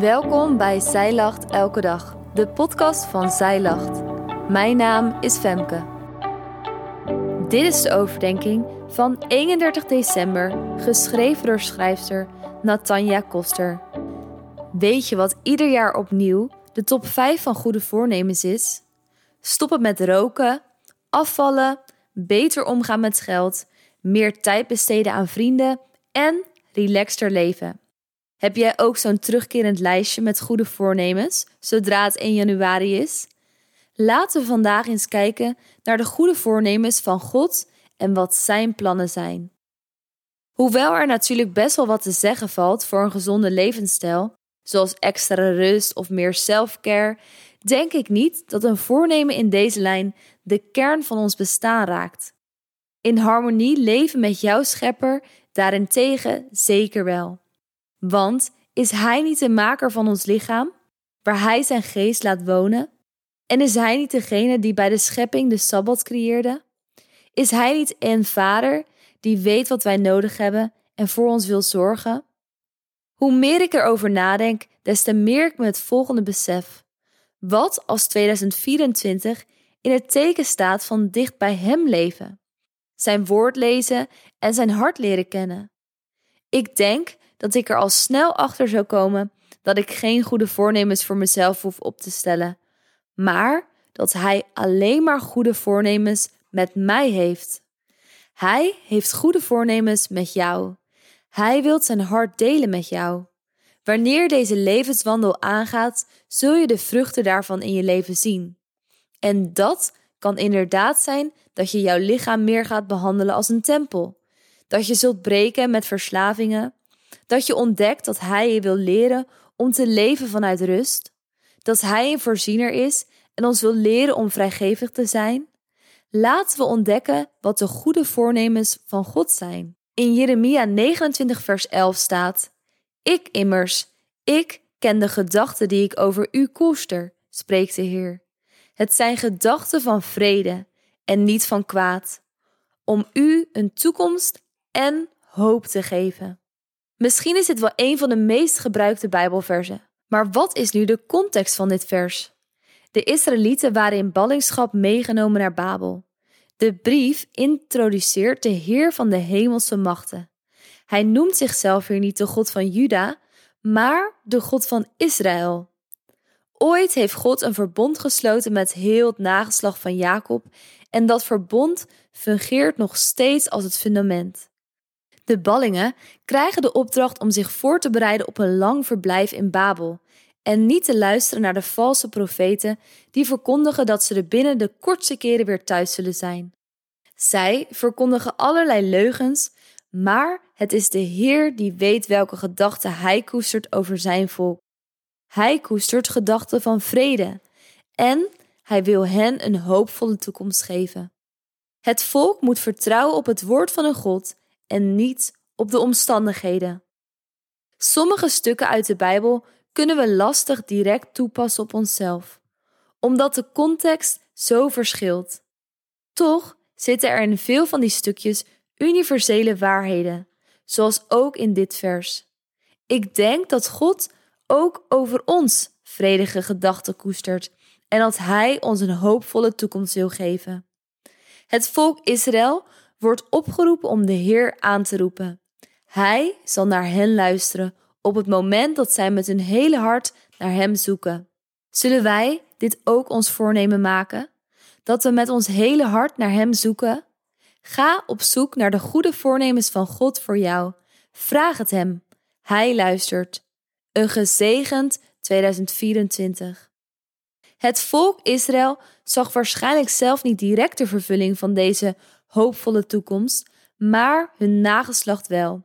Welkom bij Zij Lacht Elke Dag, de podcast van Zij Lacht. Mijn naam is Femke. Dit is de overdenking van 31 december, geschreven door schrijfster Natanja Koster. Weet je wat ieder jaar opnieuw de top 5 van goede voornemens is? Stoppen met roken, afvallen, beter omgaan met geld, meer tijd besteden aan vrienden en relaxter leven. Heb jij ook zo'n terugkerend lijstje met goede voornemens zodra het 1 januari is? Laten we vandaag eens kijken naar de goede voornemens van God en wat zijn plannen zijn. Hoewel er natuurlijk best wel wat te zeggen valt voor een gezonde levensstijl, zoals extra rust of meer self-care, denk ik niet dat een voornemen in deze lijn de kern van ons bestaan raakt. In harmonie leven met jouw schepper daarentegen zeker wel. Want is Hij niet de maker van ons lichaam, waar Hij zijn geest laat wonen? En is Hij niet degene die bij de schepping de Sabbat creëerde? Is Hij niet een Vader die weet wat wij nodig hebben en voor ons wil zorgen? Hoe meer ik erover nadenk, des te meer ik me het volgende besef. Wat als 2024 in het teken staat van dicht bij Hem leven? Zijn woord lezen en zijn hart leren kennen. Ik denk dat ik er al snel achter zou komen dat ik geen goede voornemens voor mezelf hoef op te stellen, maar dat Hij alleen maar goede voornemens met mij heeft. Hij heeft goede voornemens met jou. Hij wil zijn hart delen met jou. Wanneer deze levenswandel aangaat, zul je de vruchten daarvan in je leven zien. En dat kan inderdaad zijn dat je jouw lichaam meer gaat behandelen als een tempel. Dat je zult breken met verslavingen, dat je ontdekt dat Hij je wil leren om te leven vanuit rust. Dat Hij een voorziener is en ons wil leren om vrijgevig te zijn. Laten we ontdekken wat de goede voornemens van God zijn. In Jeremia 29, vers 11 staat: Ik immers, ik ken de gedachten die ik over u koester, spreekt de Heer. Het zijn gedachten van vrede en niet van kwaad, om u een toekomst en hoop te geven. Misschien is dit wel een van de meest gebruikte Bijbelversen. Maar wat is nu de context van dit vers? De Israëlieten waren in ballingschap meegenomen naar Babel. De brief introduceert de Heer van de hemelse machten. Hij noemt zichzelf hier niet de God van Juda, maar de God van Israël. Ooit heeft God een verbond gesloten met heel het nageslag van Jacob en dat verbond fungeert nog steeds als het fundament. De ballingen krijgen de opdracht om zich voor te bereiden op een lang verblijf in Babel en niet te luisteren naar de valse profeten die verkondigen dat ze er binnen de kortste keren weer thuis zullen zijn. Zij verkondigen allerlei leugens, maar het is de Heer die weet welke gedachten Hij koestert over zijn volk. Hij koestert gedachten van vrede en Hij wil hen een hoopvolle toekomst geven. Het volk moet vertrouwen op het woord van een God en niet op de omstandigheden. Sommige stukken uit de Bijbel kunnen we lastig direct toepassen op onszelf, omdat de context zo verschilt. Toch zitten er in veel van die stukjes universele waarheden, zoals ook in dit vers. Ik denk dat God ook over ons vredige gedachten koestert en dat Hij ons een hoopvolle toekomst wil geven. Het volk Israël wordt opgeroepen om de Heer aan te roepen. Hij zal naar hen luisteren op het moment dat zij met hun hele hart naar Hem zoeken. Zullen wij dit ook ons voornemen maken? Dat we met ons hele hart naar Hem zoeken? Ga op zoek naar de goede voornemens van God voor jou. Vraag het Hem. Hij luistert. Een gezegend 2024. Het volk Israël zag waarschijnlijk zelf niet direct de vervulling van deze hoopvolle toekomst, maar hun nageslacht wel.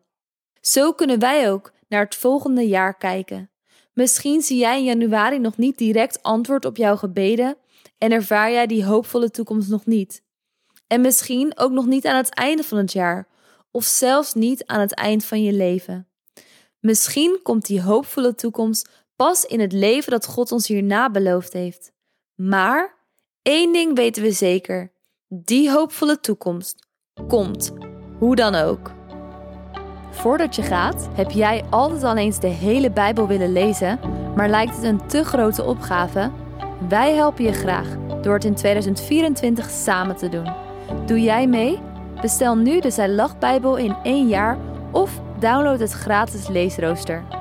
Zo kunnen wij ook naar het volgende jaar kijken. Misschien zie jij in januari nog niet direct antwoord op jouw gebeden en ervaar jij die hoopvolle toekomst nog niet. En misschien ook nog niet aan het einde van het jaar, of zelfs niet aan het eind van je leven. Misschien komt die hoopvolle toekomst pas in het leven dat God ons hierna beloofd heeft. Maar één ding weten we zeker: die hoopvolle toekomst komt, hoe dan ook. Voordat je gaat, heb jij altijd al eens de hele Bijbel willen lezen, maar lijkt het een te grote opgave? Wij helpen je graag door het in 2024 samen te doen. Doe jij mee? Bestel nu de Zij Lacht Bijbel in één jaar of download het gratis leesrooster.